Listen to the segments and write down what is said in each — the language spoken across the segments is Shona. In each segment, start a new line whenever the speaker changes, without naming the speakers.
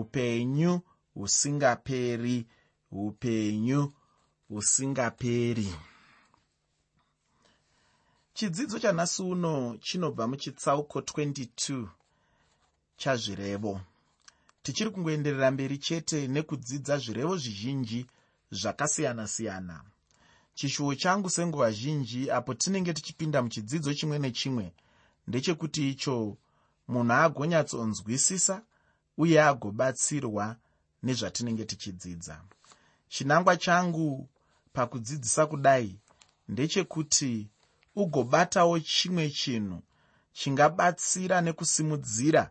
upenyu husingaperi upenyu husingaperi. Chidzidzo chanhasi uno chinobva muchitsauko 22 chazvirevo. Tichiri kungoenderera mberi chete nekudzidza zvirevo zvizhinji zvakasiyana-siyana. Chishuwo changu senguva zhinji apo tinenge tichipinda muchidzidzo chimwe nechimwe ndechekuti icho munhu agonyatsonzwisisa uye agobatsirwa nezvatinenge tichidzidza. Chinangwa changu pakudzidzisa kudai ndechekuti ugobatawo chimwe chinhu chingabatsira nekusimudzira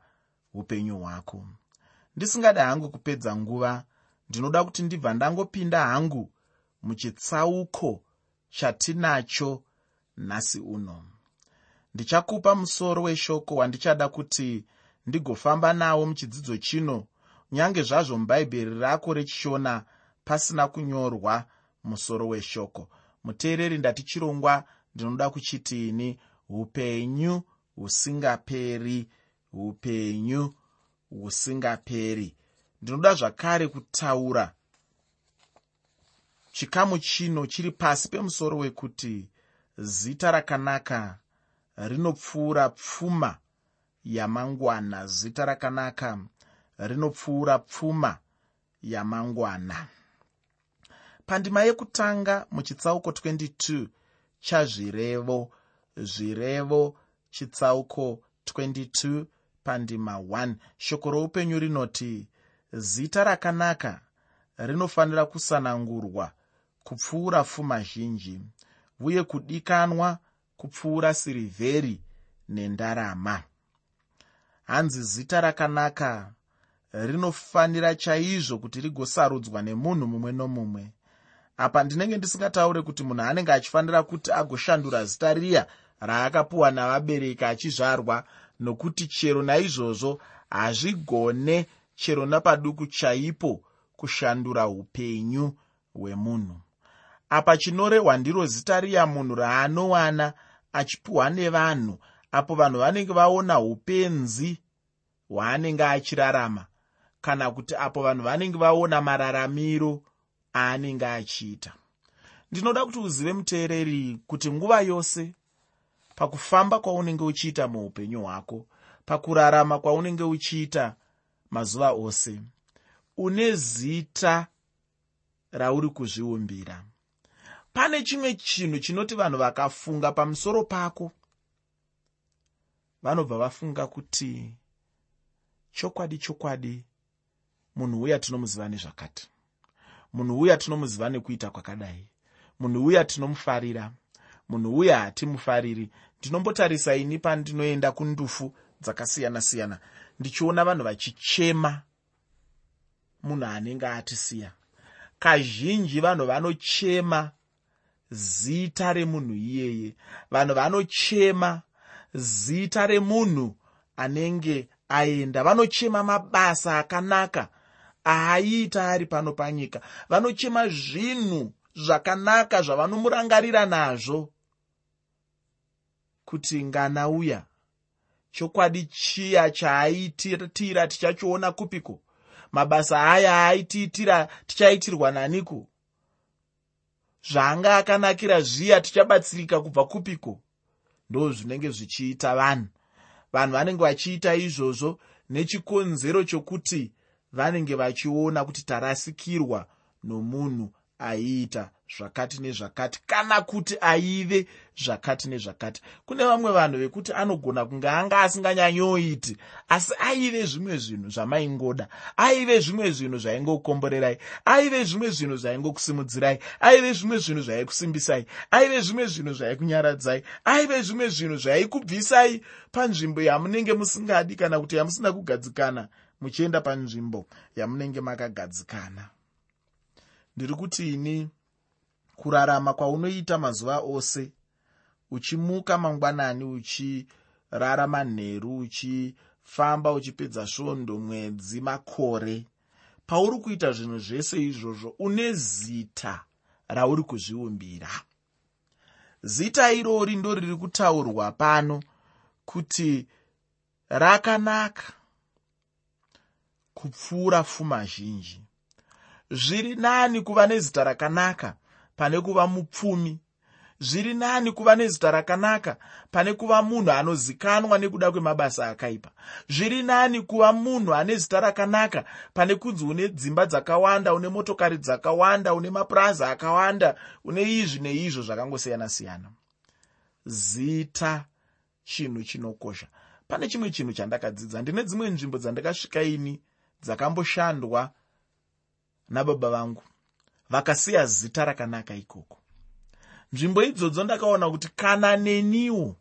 upenyu hwako. Ndisingada hangu kupedza nguva ndinoda kuti ndibva ndangopinda hangu muchitsauko chatinacho nhasi uno. Ndichakupa musoro weshoko wandichada kuti ndigofamba nawo muchidzidzo chino. Nyange zvazvo mubhaibheri rako rechishona pasina kunyorwa musoro weshoko. Muteereri ndati chirongwa ndinoda kuchitini upenyu husingaperi upenyu husingaperi. Ndinoda zvakare kutaura. Chikamu chino chiri pasi pemusoro wekuti zita rakanaka rinopfuura pfuma yamangwana. Zita rakanaka. Rinopfuura pfuma yamangwana. Pandima yekutanga muchitsauko 22 chazvirevo. Zvirevo chitsauko 22 pandima 1 shoko roupenyu rinoti zita rakanaka. Rinofanira kusanangurwa kupfuura pfuma zhinji uye kudikanwa kupfuura sirivheri nendarama hanzi zita rakanaka. Rinofanira chaizvo kuti rigosarudzwa nemunhu mumwe nomumwe. Apa ndinenge ndisingataure kuti munhu anenge achifanira kuti agoshandura zita riya raakapiwa navabereki achizvarwa nokuti chero naizvozvo hazvigone chero napaduku chaipo kushandura upenyu hwemunhu. Apa chinorehwa ndiro zita riya munhu raanowana achipiwa nevanhu apo vanhu vanenge vaona upenzi hwaanenge achirarama kana kuti apo vanhu vanenge vaona mararamiro aanenge achiita. Ndinoda kuti uzive muteereri kuti nguva yose pakufamba kwaunenge uchiita muupenyu hwako pakurarama kwaunenge uchiita mazuva ose une zita rauri kuzviumbira. Pane chimwe chinhu chinoti vanhu vakafunga pamusoro pako vanobva vafunga kuti chokwadi chokwadi munhu uya tinomuziva nezvakati. Munhu uya tinomuziva nekuita kwakadai. Munhu uya tinomufarira munhu uya hatimufariri. Ndinombotarisa ini pandinoenda kundufu dzakasiyana-siyana ndichiona vanhu vachichema munhu anenge atisiya. Kazhinji vanhu vanochema zita remunhu iyeye. Vanhu vanochema zita remunhu anenge aenda. Vanochema mabasa akanaka aaita ari pano panyika. Vanochema zvinhu zvakanaka zvavanomurangarira nazvo. Kuti ngana uya chokwadi chiya chaaitira tichachiona kupiko? Mabasa aya aaitiitira tichaitirwa naniko? Zvaanga akanakira zviya tichabatsirika kubva kupiko ndo zvinenge zvichiita vanhu. Vanhu vanenge vachiita izvozvo nechikonzero chokuti vanenge vachiona kuti tarasikirwa nomunhu aiita zvakati nezvakati kana kuti aive zvakati nezvakati. Kune vamwe vanhu vekuti anogona kunge anga asinganyanyoiti asi aive zvimwe zvinhu zvamaingoda aive zvimwe zvinhu zvaingokomborerai aive zvimwe zvinhu zvaingokusimudzirai aive zvimwe zvinhu zvaikusimbisai aive zvimwe zvinhu zvaikunyaradzai aive zvimwe zvinhu zvaikubvisai panzvimbo yamunenge musingadi kana kuti yamusina kugadzikana. Muchienda panzvimbo yamunenge makagadzikana ndiri kuti ini kurarama kwaunoita mazuva ose uchimuka mangwanani uchirara manheru uchifamba uchipedza svondo mwedzi makore pauri kuita zvinhu zvese izvozvo une zita rauri kuzviumbira. Zita irori ndo riri kutaurwa pano kuti rakanaka kupfuura pfuma zhinji zviri nani kuva nezita rakanaka pane kuva mupfumi. Zviri nani kuva nezita rakanaka pane kuva munhu anozikanwa nekuda kwemabasa akaipa. Zviri nani kuva munhu ane zita rakanaka pane kunzi une dzimba dzakawanda une motokari dzakawanda une mapuraza akawanda une izvi neizvo zvakangosiyana-siyana. Zita chinhu chinokosha. Pane chimwe chinhu chandakadzidza. Ndine dzimwe nzvimbo dzandakasvika ini dzakamboshandwa nababa vangu vakasiya zita rakanaka ikoko. Nzvimbo idzodzo ndakaona kuti kana neniwo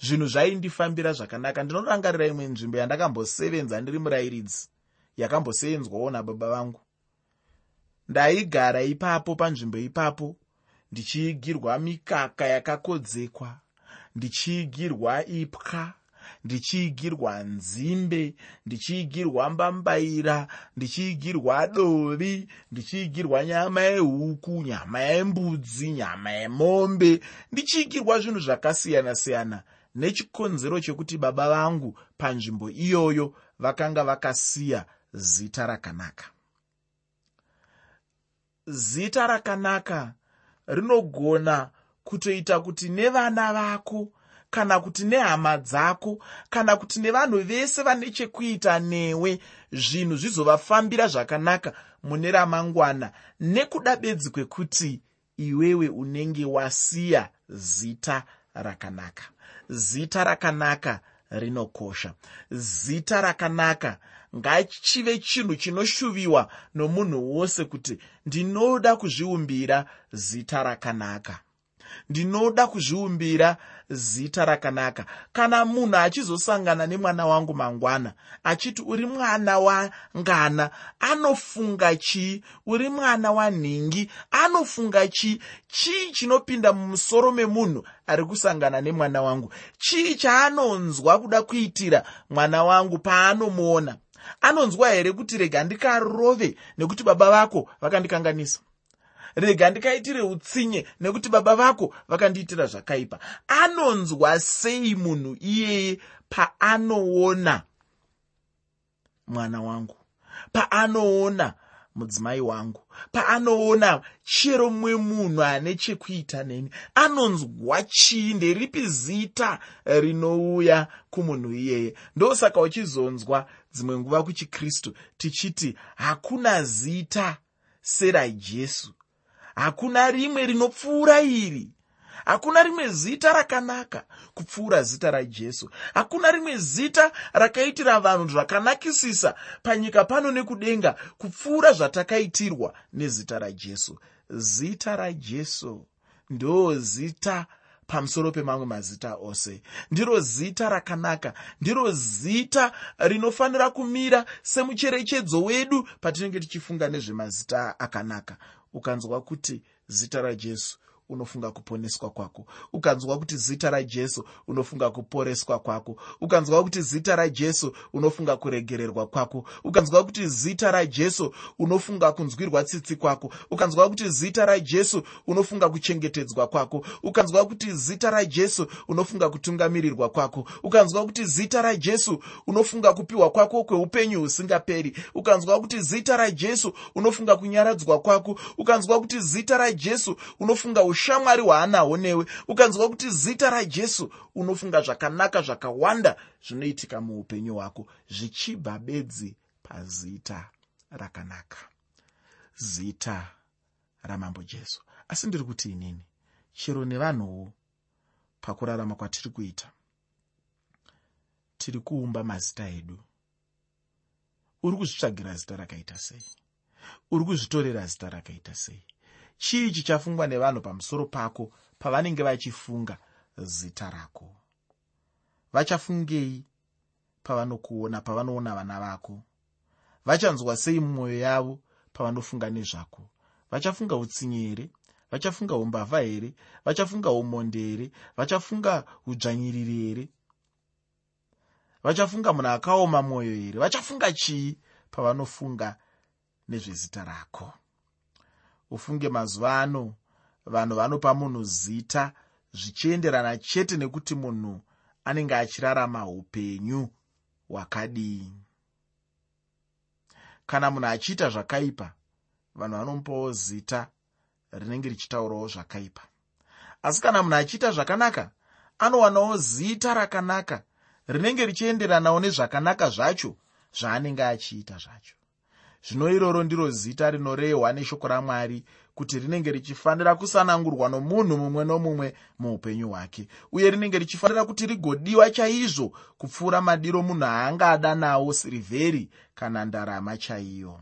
zvinhu zvaindifambira zvakanaka ndinorangarira imwe nzvimbo yandakambosevenza ndiri murayiridzi yakambosevenzwawo nababa vangu. Ndaigara ipapo panzvimbo ipapo ndichiigirwa mikaka yakakodzekwa ndichiigirwa ipwa ndichiigirwa nzimbe ndichiigirwa mbambaira ndichiigirwa dovi ndichiigirwa nyama yehuku nyama yembudzi nyama yemombe ndichiigirwa zvinhu zvakasiyana-siyana. Nechikonzero chekuti baba vangu panzvimbo iyoyo vakanga vakasiya zita rakanaka. Zita rakanaka rinogona kutoita kuti nevana vako kana kuti nehama dzako kana kuti nevanhu vese vane chekuita newe zvinhu zvizovafambira zvakanaka mune ramangwana. Nekuda bedzi kwekuti iwewe unenge wasiya zita rakanaka. Zita rakanaka rinokosha. Zita rakanaka ngachive chinhu chinoshuviwa nomunhu wose kuti ndinoda kuzviumbira zita rakanaka ndinoda kuzviumbira zita rakanaka. Kana munhu achizosangana nemwana wangu mangwana achiti uri mwana wangana anofunga chii uri mwana wanhingi anofunga chii chii chinopinda mumusoro memunhu ari kusangana nemwana wangu? Chii chaanonzwa kuda kuitira mwana wangu paanomuona? Anonzwa here kuti rega ndikarove nekuti baba vako vakandikanganisa rega ndikaitire utsinye nekuti baba vako vakandiitira zvakaipa. Anonzwa sei munhu iyeye paanoona? Mwana wangu. Paanoona mudzimai wangu. Paanoona chero mumwe munhu ane chekuita neni. Anonzwa chii? Nderipi zita rinouya kumunhu iyeye? Ndosaka uchizonzwa dzimwe nguva kuchikristu tichiti hakuna zita serajesu hakuna rimwe rinopfuura iri. Hakuna rimwe zita rakanaka kupfuura zita rajesu. Hakuna rimwe zita rakaitira vanhu zvakanakisisa panyika pano nekudenga kupfuura zvatakaitirwa nezita rajesu. Zita rajesu ndo zita pamusoro pemamwe mazita ose. Ndiro zita rakanaka ndiro zita rinofanira kumira semucherechedzo wedu patinenge tichifunga nezvemazita akanaka ukanzwa kuti zita rajesu unofunga kuponeswa kwako. Ukanzwa kuti zita rajesu unofunga kuporeswa kwako. Ukanzwa kuti zita rajesu unofunga kuregererwa kwako. Ukanzwa kuti zita rajesu unofunga kunzwirwa tsitsi kwako. Ukanzwa kuti zita rajesu unofunga kuchengetedzwa kwako. Ukanzwa kuti zita rajesu unofunga kutungamirirwa kwako. Ukanzwa kuti zita rajesu unofunga kupiwa kwako kweupenyu husingaperi. Ukanzwa kuti zita rajesu unofunga kunyaradzwa kwako. Ukanzwa kuti zita rajesu unofunga ushamwari hwaanahwo newe ukanzwa kuti zita rajesu unofunga zvakanaka zvakawanda zvinoitika muupenyu hwako zvichibva bedzi pazita rakanaka. Zita ramambo jesu. Asi ndiri kuti inini chero nevanhuwo pakurarama kwatiri kuita tiri kuumba mazita edu. Uri kuzvitsvagira zita rakaita sei? Uri kuzvitorera zita rakaita sei chii chichafungwa nevanhu pamusoro pako pavanenge vachifunga zita rako? Vachafungei pavanokuona pavanoona vana vako? Vachanzwa sei mumwoyo yavo pavanofunga nezvako? Vachafunga utsinye here? Vachafunga umbavha here? Vachafunga umonde here? Vachafunga udzvanyiriri here? Vachafunga munhu akaoma mwoyo here? Vachafunga chii pavanofunga nezvezita rako ufunge mazuva ano vanhu vanopa munhu zita zvichienderana chete nekuti munhu anenge achirarama upenyu hwakadii. Kana munhu achiita zvakaipa vanhu vanomupawo zita rinenge richitaurawo zvakaipa. Asi kana munhu achiita zvakanaka anowanawo zita rakanaka rinenge richienderanawo nezvakanaka zvacho zvaanenge achiita zvacho zvino iroro ndiro zita rinorehwa neshoko ramwari kuti rinenge richifanira kusanangurwa nomunhu mumwe nomumwe muupenyu hwake. Uye rinenge richifanira kuti rigodiwa chaizvo kupfuura madiro munhu aangada nawo sirivheri kana ndarama chaiyo.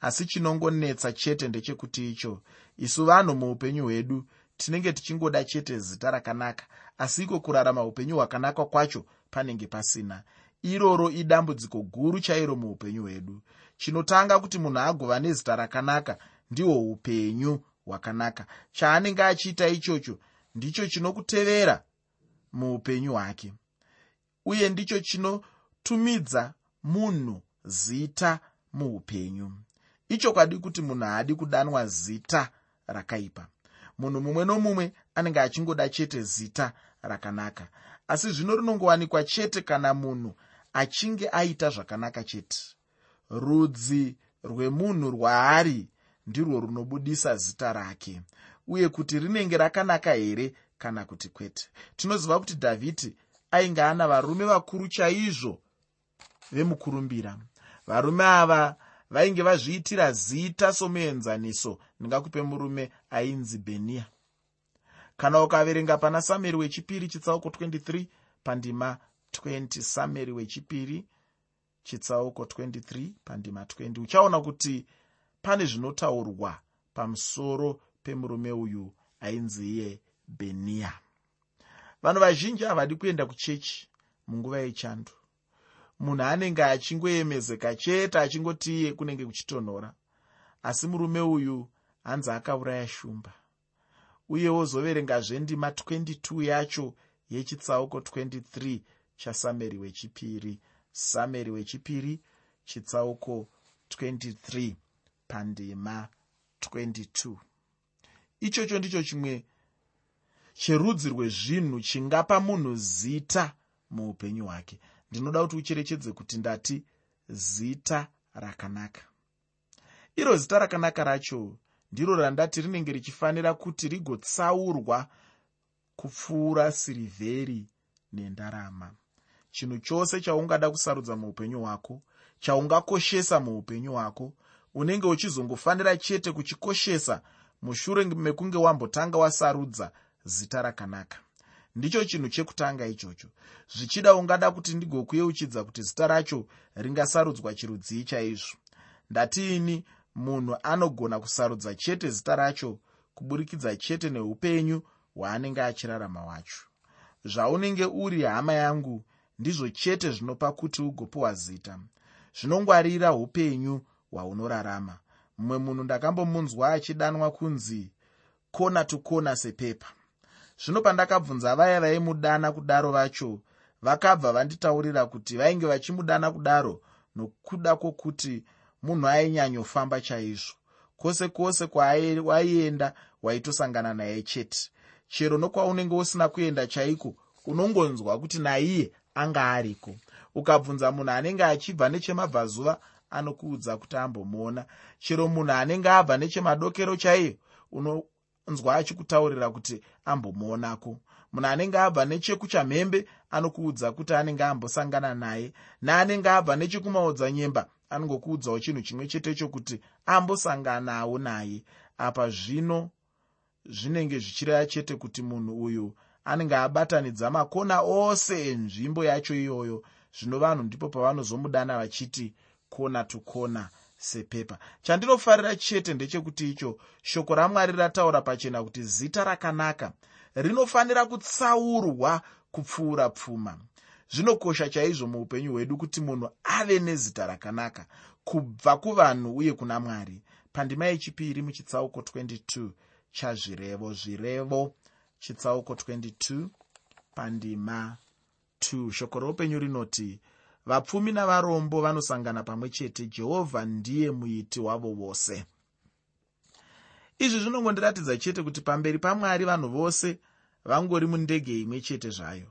Asi chinongonetsa chete ndechekuti icho isu vanhu muupenyu hwedu tinenge tichingoda chete zita rakanaka asi iko kurarama upenyu hwakanaka kwacho panenge pasina. Iroro idambudziko guru chairo muupenyu hwedu chinotanga kuti munhu agova nezita rakanaka ndihwo upenyu hwakanaka. Chaanenge achiita ichocho ndicho chinokutevera muupenyu hwake. Uye ndicho chinotumidza munhu zita muupenyu. Ichokwadi kuti munhu haadi kudanwa zita rakaipa. Munhu mumwe nomumwe anenge achingoda chete zita rakanaka. Asi zvino rinongowanikwa chete kana munhu achinge aita zvakanaka chete rudzi rwemunhu rwaari ndirwo runobudisa zita rake uye kuti rinenge rakanaka here kana kuti kwete. Tinoziva kuti dhavhidhi ainge ana varume vakuru chaizvo vemukurumbira. Varume ava vainge vazviitira zita somuenzaniso ndingakupe murume ainzi bheniya kana ukaverenga pana samueri wechipiri chitsauko 23 pandima 20 samueri wechipiri chitsauko 23 pandima 20 uchaona kuti pane zvinotaurwa pamusoro pemurume uyu ainzi iye bheniya vanhu vazhinji havadi kuenda kuchechi munguva yechando. Munhu anenge achingoemezeka chete achingoti iye kunenge kuchitonhora asi murume uyu hanzi akauraya shumba. Uye wozoverengazve ndima 22 yacho yechitsauko 23 chasameri wechipiri sameri wechipiri chitsauko 23 pandima 22 ichocho ndicho chimwe cherudzi rwezvinhu chingapa munhu zita muupenyu hwake. Ndinoda kuti ucherechedze kuti ndati zita rakanaka. Iro zita rakanaka racho ndiro randati rinenge richifanira kuti rigotsaurwa kupfuura sirivheri nendarama chinhu chose chaungada kusarudza muupenyu hwako chaungakoshesa muupenyu hwako unenge uchizongofanira chete kuchikoshesa mushure mekunge wambotanga wasarudza zita rakanaka. Ndicho chinhu chekutanga ichocho. Zvichida ungada kuti ndigokuyeuchidza kuti zita racho ringasarudzwa chirudzii chaizvo. Ndatiini munhu anogona kusarudza chete zita racho kuburikidza chete neupenyu hwaanenge achirarama wacho. Zvaunenge uri hama yangu ndizvo chete zvinopa kuti ugopiwa zita. Zvinongwarira upenyu hwaunorarama. Mumwe munhu ndakambomunzwa achidanwa kunzi kona to kona sepepa. Zvino pandakabvunza vaya vaimudana kudaro vacho vakabva vanditaurira kuti vainge vachimudana kudaro nokuda kwokuti munhu ainyanyofamba chaizvo. Kwose kwose kwawaienda waitosangana naye chete. Chero nokwaunenge usina kuenda chaiko unongonzwa kuti naiye anga ariko. Ukabvunza munhu anenge achibva nechemabvazuva anokuudza kuti ambomuona chero munhu anenge abva nechemadokero chaiyo unonzwa achikutaurira kuti ambomuonako munhu anenge abva nechekuchamhembe anokuudza kuti anenge ambosangana naye. Neanenge abva nechekumaodzanyemba anongokuudzawo chinhu chimwe chete chokuti ambosanganawo naye. Apa zvino zvinenge zvichireva chete kuti munhu uyu anenge abatanidza makona ose enzvimbo yacho iyoyo. Zvino vanhu ndipo pavanozomudana vachiti kona to kona sepepa. Chandinofarira chete ndechekuti icho shoko ramwari rataura pachena kuti zita rakanaka rinofanira kutsaurwa kupfuura pfuma. Zvinokosha chaizvo muupenyu hwedu kuti munhu ave nezita rakanaka kubva kuvanhu uye kuna mwari. Pandima yechipiri muchitsauko 22 chazvirevo zvirevo chitsauko 22 pandima 2 shoko roupenyu rinoti vapfumi navarombo vanosangana pamwe chete jehovha ndiye muiti wavo vose izvi zvinongondiratidza chete kuti pamberi pamwari vanhu vose vangori mundege imwe chete zvayo.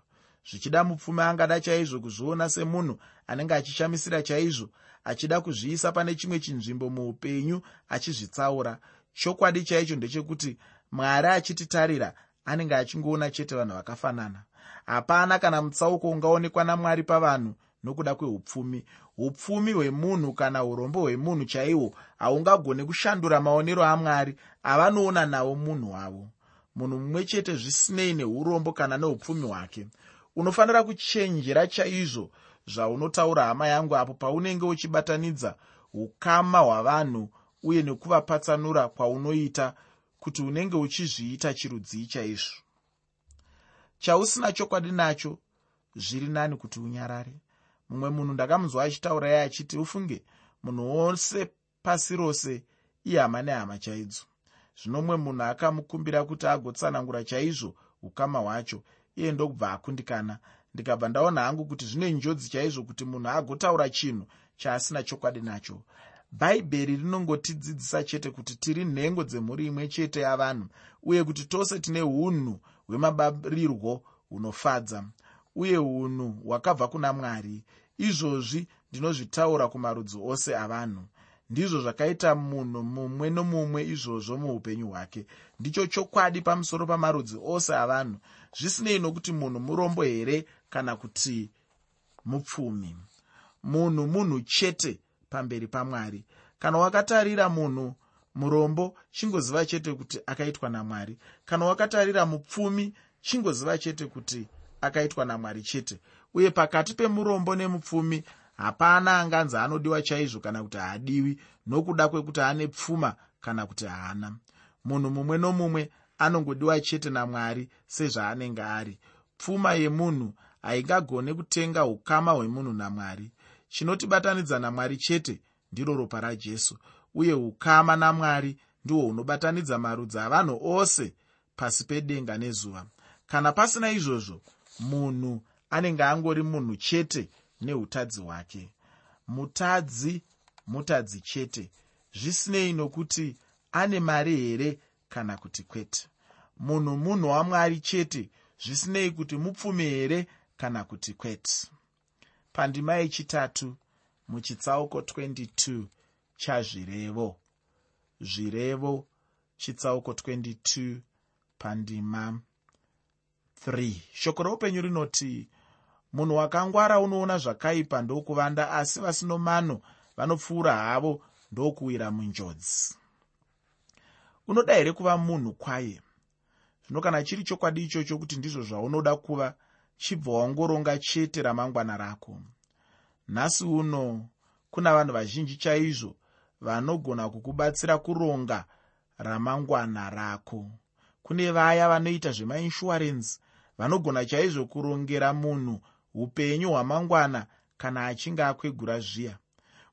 Zvichida mupfumi angada chaizvo kuzviona semunhu anenge achishamisira chaizvo achida kuzviisa pane chimwe chinzvimbo muupenyu achizvitsaura. Chokwadi chaicho ndechekuti mwari achititarira anenge achingoona chete vanhu vakafanana. Hapana kana mutsauko ungaonekwa namwari pavanhu nokuda kweupfumi upfumi hwemunhu kana urombo hwemunhu chaihwo haungagone kushandura maonero amwari avanoona nawo munhu wavo. Munhu mumwe chete zvisinei neurombo kana neupfumi hwake unofanira kuchenjera chaizvo zvaunotaura hama yangu apo paunenge uchibatanidza ukama hwavanhu uye nekuvapatsanura kwaunoita kuti unenge uchizviita chirudzii chaizvo. Chausina chokwadi nacho zviri nani kuti unyarare. Mumwe munhu ndakamunzwa achitaura iye achiti ufunge munhu wose pasi rose ihama nehama chaidzo. Zvino mumwe munhu akamukumbira kuti agotsanangura chaizvo ukama hwacho iye ndokubva akundikana. Ndikabva ndaona hangu kuti zvine njodzi chaizvo kuti munhu agotaura chinhu chaasina chokwadi nacho bhaibheri rinongotidzidzisa chete kuti tiri nhengo dzemhuri imwe chete yavanhu uye kuti tose tine unhu hwemabarirwo hunofadza uye unhu hwakabva kuna mwari. Izvozvi ndinozvitaura kumarudzi ose avanhu. Ndizvo zvakaita munhu mumwe nomumwe izvozvo muupenyu hwake. Ndicho chokwadi pamusoro pamarudzi ose avanhu. Zvisinei nokuti munhu murombo here kana kuti mupfumi? Munhu munhu chete pamberi pamwari. Kana wakatarira munhu murombo chingoziva chete kuti akaitwa namwari. Kana wakatarira mupfumi chingoziva chete kuti akaitwa namwari chete. Uye pakati pemurombo nemupfumi hapana anganzi anodiwa chaizvo kana kuti haadiwi nokuda kwekuti ane pfuma kana kuti haana. Munhu mumwe nomumwe anongodiwa chete namwari sezvaanenge ari. Pfuma yemunhu haingagone kutenga ukama hwemunhu namwari chinotibatanidza namwari chete ndiro ropa rajesu. Uye ukama namwari ndihwo hunobatanidza marudzi avanhu ose pasi pedenga nezuva. Kana pasina izvozvo munhu anenge angori munhu chete neutadzi hwake mutadzi mutadzi chete. Zvisinei nokuti ane mari here kana kuti kwete? Munhu munhu wamwari chete. Zvisinei kuti mupfumi here kana kuti kwete pandima yechitatu muchitsauko 22 chazvirevo. Zvirevo chitsauko 22 pandima 3 shoko roupenyu rinoti munhu wakangwara unoona zvakaipa ndokuvanda asi vasinomano vanopfuura havo ndokuwira munjodzi. Unoda here kuva munhu kwaye? Zvino kana chiri chokwadi ichocho kuti ndizvo zvaunoda kuva chibva wangoronga chete ramangwana rako. Nhasi uno kuna vanhu vazhinji chaizvo vanogona kukubatsira kuronga ramangwana rako. Kune vaya vanoita zvemainshurarensi vanogona chaizvo kurongera munhu upenyu hwamangwana kana achinge akwegura zviya.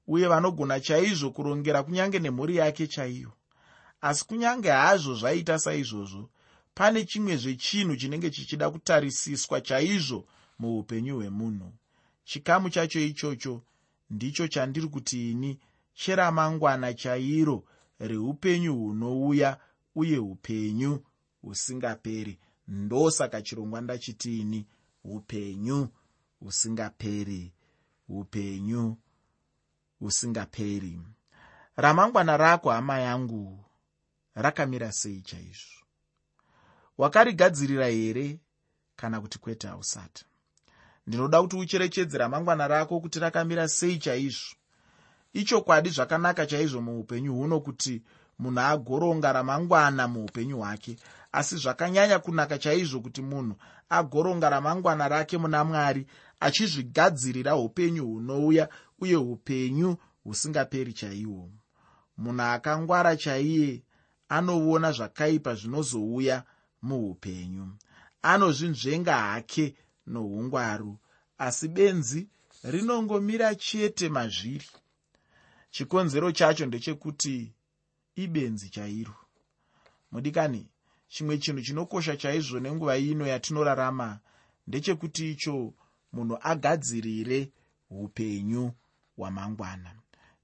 Uye vanogona chaizvo kurongera kunyange nemhuri yake chaiyo. Asi kunyange hazvo zvaita saizvozvo pane chimwe zvechinhu chinenge chichida kutarisiswa chaizvo muupenyu hwemunhu. Chikamu chacho ichocho ndicho chandiri kuti ini cheramangwana chairo reupenyu hunouya uye upenyu husingaperi. Ndosaka chirongwa ndachitiini upenyu husingaperi upenyu husingaperi. Ramangwana rako hama yangu rakamira sei chaizvo wakarigadzirira here kana kuti kwete hausati? Ndinoda kuti ucherechedze ramangwana rako kuti rakamira sei chaizvo. Ichokwadi zvakanaka chaizvo muupenyu huno kuti munhu agoronga ramangwana muupenyu hwake asi zvakanyanya kunaka chaizvo kuti munhu agoronga ramangwana rake muna mwari achizvigadzirira upenyu hunouya uye upenyu husingaperi chaihwo munhu akangwara chaiye anoona zvakaipa zvinozouya muupenyu. Anozvinzvenga hake noungwaru asi benzi rinongomira chete mazviri. Chikonzero chacho ndechekuti ibenzi chairo. Mudikani chimwe chinhu chinokosha chaizvo nenguva ino yatinorarama ndechekuti icho munhu agadzirire upenyu hwamangwana.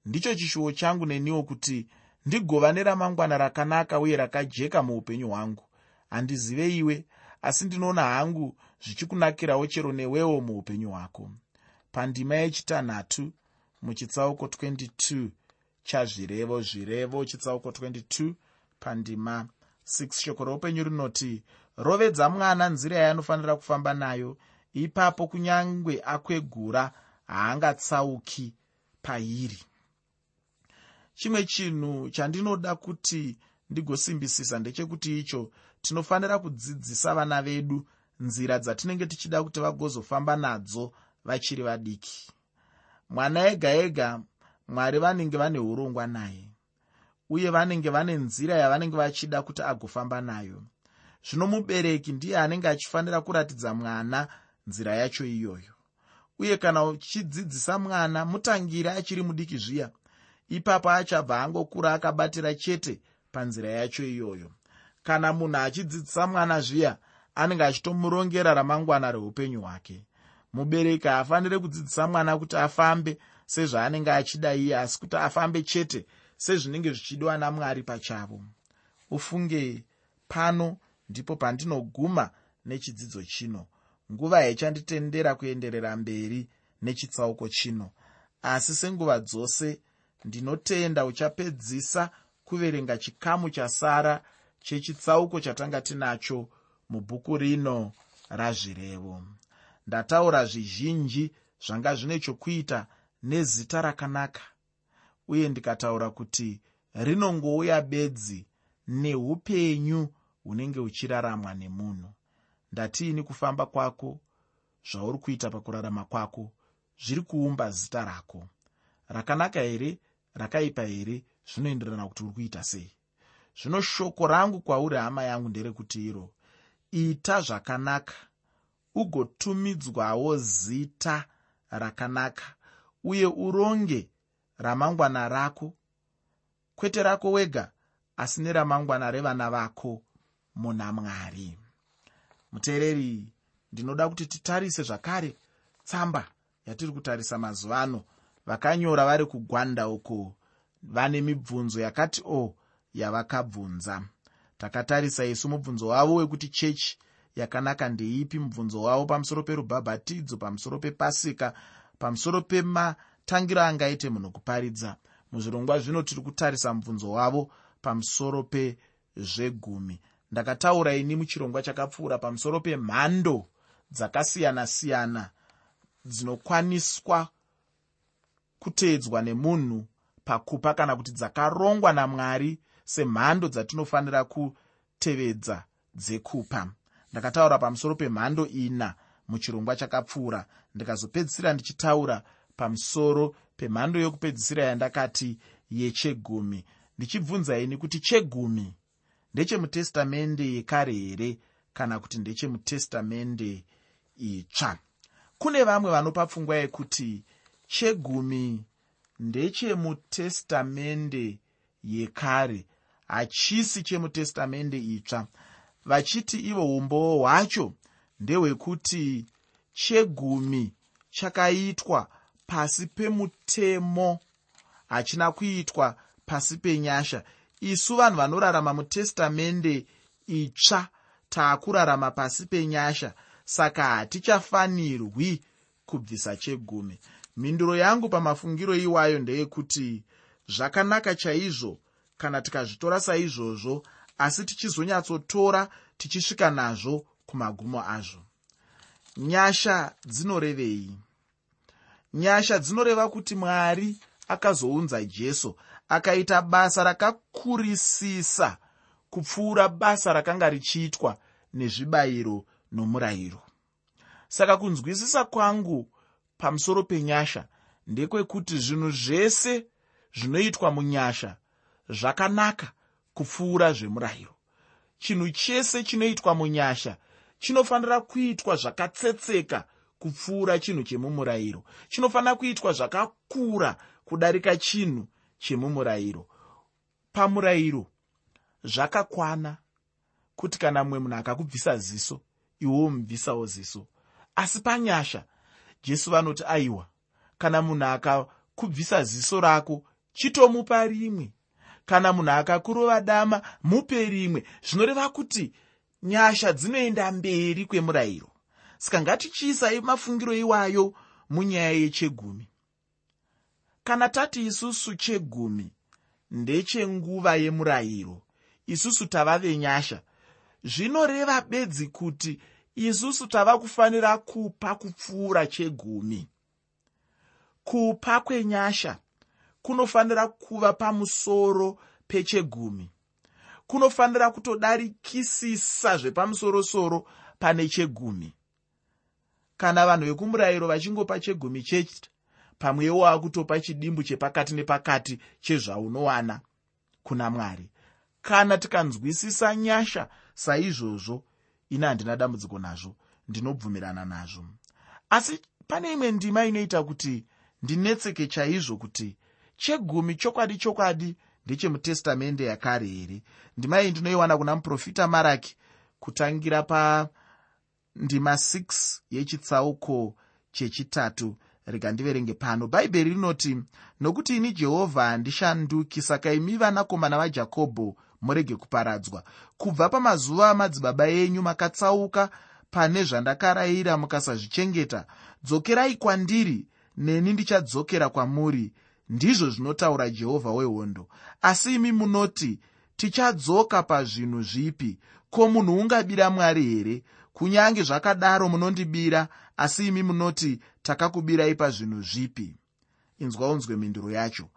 Ndicho chishuwo changu neniwo kuti ndigova neramangwana rakanaka uye rakajeka muupenyu hwangu handizive iwe asi ndinoona hangu zvichikunakirawo chero newewo muupenyu hwako. Pandima yechitanhatu muchitsauko 22 chazvirevo zvirevo chitsauko 22 pandima 6 shoko roupenyu rinoti rovedza mwana nzira yaanofanira kufamba nayo. Ipapo kunyange akwegura haangatsauki pairi. Chimwe chinhu chandinoda kuti ndigosimbisisa ndechekuti icho tinofanira kudzidzisa vana vedu nzira dzatinenge tichida kuti vagozofamba nadzo vachiri vadiki. Mwana ega ega mwari vanenge vane urongwa naye uye vanenge vane nzira yavanenge vachida kuti agofamba nayo. Zvino mubereki ndiye anenge achifanira kuratidza mwana nzira yacho iyoyo. Uye kana uchidzidzisa mwana mutangire achiri mudiki zviya. Ipapo achabva angokura akabatira chete panzira yacho iyoyo kana munhu achidzidzisa mwana zviya anenge achitomurongera ramangwana reupenyu hwake. Mubereki haafaniri kudzidzisa mwana kuti afambe sezvaanenge achida iye asi kuti afambe chete sezvinenge zvichidiwa namwari pachavo. Ufunge pano ndipo pandinoguma nechidzidzo chino. Nguva yaichanditendera kuenderera mberi nechitsauko chino. Asi senguva dzose ndinotenda uchapedzisa kuverenga chikamu chasara chechitsauko chatanga tinacho mubhuku rino razvirevo. Ndataura zvizhinji zvanga zvine chokuita nezita rakanaka uye ndikataura kuti rinongouya bedzi neupenyu hunenge huchiraramwa nemunhu. Ndatiini kufamba kwako? Zvauri kuita pakurarama kwako zviri kuumba zita rako. Rakanaka here? Rakaipa here? Zvinoenderana kuti uri kuita sei zvino shoko rangu kwauri hama yangu nderekuti iro ita zvakanaka. Ugotumidzwawo zita rakanaka uye uronge ramangwana rako. Kwete rako wega asi neramangwana revana vako muna mwari. Muteereri ndinoda kuti titarise zvakare. Tsamba yatiri kutarisa mazuva ano. Vakanyora vari kugwanda uko vane mibvunzo yakati o oh, yavakabvunza. Takatarisa isu mubvunzo wavo wekuti chechi yakanaka ndeipi? Mubvunzo wavo pamusoro perubhabhatidzo pamusoro pepasika pamusoro pematangiro angaite munhu kuparidza. Muzvirongwa zvino tiri kutarisa mubvunzo wavo pamusoro pezvegumi. Ndakataura ini muchirongwa chakapfuura pamusoro pemhando dzakasiyana-siyana dzinokwaniswa kuteedzwa nemunhu pakupa kana kuti dzakarongwa namwari semhando dzatinofanira kutevedza dzekupa. Ndakataura pamusoro pemhando ina muchirongwa chakapfuura. Ndikazopedzisira ndichitaura pamusoro pemhando yokupedzisira yandakati yechegumi. Ndichibvunzaini kuti chegumi ndechemutestamende yekare here kana kuti ndechemutestamende itsva? Kune vamwe vanopa pfungwa yekuti chegumi ndechemutestamende yekare hachisi chemutestamende itsva. Vachiti ivo umbowo hwacho ndehwekuti chegumi chakaitwa pasi pemutemo. Hachina kuitwa pasi penyasha. Isu vanhu vanorarama mutestamende itsva taakurarama pasi penyasha saka hatichafanirwi kubvisa chegumi. Mhinduro yangu pamafungiro iwayo ndeyekuti zvakanaka chaizvo kana tikazvitora saizvozvo asi tichizonyatsotora tichisvika nazvo kumagumo azvo. Nyasha dzinorevei. Nyasha dzinoreva kuti mwari akazounza jesu akaita basa rakakurisisa kupfuura basa rakanga richiitwa nezvibayiro nomurayiro. Saka kunzwisisa kwangu pamusoro penyasha ndekwekuti zvinhu zvese zvinoitwa munyasha zvakanaka kupfuura zvemurayiro. Chinhu chese chinoitwa munyasha chinofanira kuitwa zvakatsetseka kupfuura chinhu chemumurayiro. Chinofanira kuitwa zvakakura kudarika chinhu chemumurayiro. Pamurayiro zvakakwana kuti kana mumwe munhu akakubvisa ziso iwewo mubvisawo ziso. Asi panyasha jesu vanoti aiwa kana munhu akakubvisa ziso rako chitomupa rimwe kana munhu akakurova dama mupe rimwe. Zvinoreva kuti nyasha dzinoenda mberi kwemurayiro. Saka ngatichiisai mafungiro iwayo munyaya yechegumi. Kana tati isusu chegumi ndechenguva yemurayiro isusu tava venyasha zvinoreva bedzi kuti isusu tava kufanira kupa kupfuura chegumi. Kupa kwenyasha kunofanira kuva pamusoro pechegumi. Kunofanira kutodarikisisa zvepamusorosoro pane chegumi. Kana vanhu vekumurayiro vachingopa chegumi chete pamwewo waakutopa chidimbu chepakati nepakati chezvaunowana kuna mwari. Kana tikanzwisisa nyasha saizvozvo ine handina dambudziko nazvo ndinobvumirana nazvo. Asi pane imwe ndima inoita kuti ndinetseke chaizvo kuti chegumi chokwadi chokwadi ndechemutestamende yakare here. Ndima iyi ndinoiwana kuna muprofita maraki kutangira pandima 6 yechitsauko chechitatu. Rega ndiverenge pano. Bhaibheri rinoti nokuti ini jehovha handishanduki saka imi vanakomana vajakobho murege kuparadzwa. Kubva pamazuva amadzibaba enyu makatsauka pane zvandakarayira mukasazvichengeta. Dzokerai kwandiri neni ndichadzokera kwamuri ndizvo zvinotaura jehovha wehondo. Asi imi munoti tichadzoka pazvinhu zvipi? Ko munhu ungabira mwari here? Kunyange zvakadaro munondibira asi imi munoti takakubirai pazvinhu zvipi? Inzwa unzwe mhinduro yacho.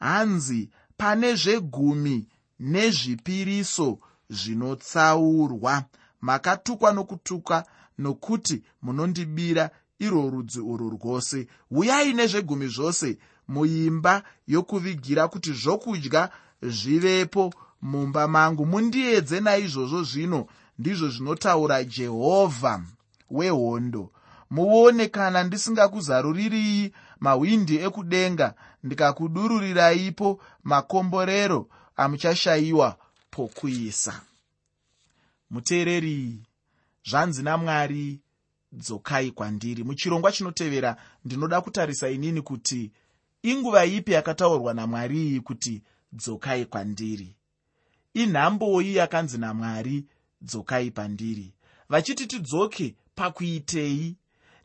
Hanzi pane zvegumi nezvipiriso zvinotsaurwa makatukwa nokutuka nokuti munondibira irwo rudzi urwu rwose. Uyai nezvegumi zvose muimba yokuvigira kuti zvokudya zvivepo mumba mangu. Mundiedze naizvozvo zvino ndizvo zvinotaura jehovha wehondo. Muone kana ndisingakuzaruririi mahwindi ekudenga ndikakudururirayipo makomborero amuchashayiwa pokuisa muteereri zvanzi namwari dzokai kwandiri. Muchirongwa chinotevera ndinoda kutarisa inini kuti inguva ipi yakataurwa namwari iyi kuti dzokai kwandiri inhamboi yakanzi namwari dzokai pandiri vachiti tidzoke pakuitei?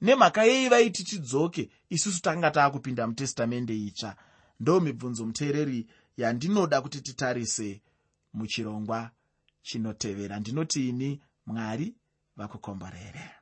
Nemhaka yei vaiti tidzoke? Isusu tanga taakupinda mutestamende itsva. Ndo mibvunzo muteereri yandinoda kuti titarise muchirongwa chinotevera. Ndinoti ini mwari vakukomborere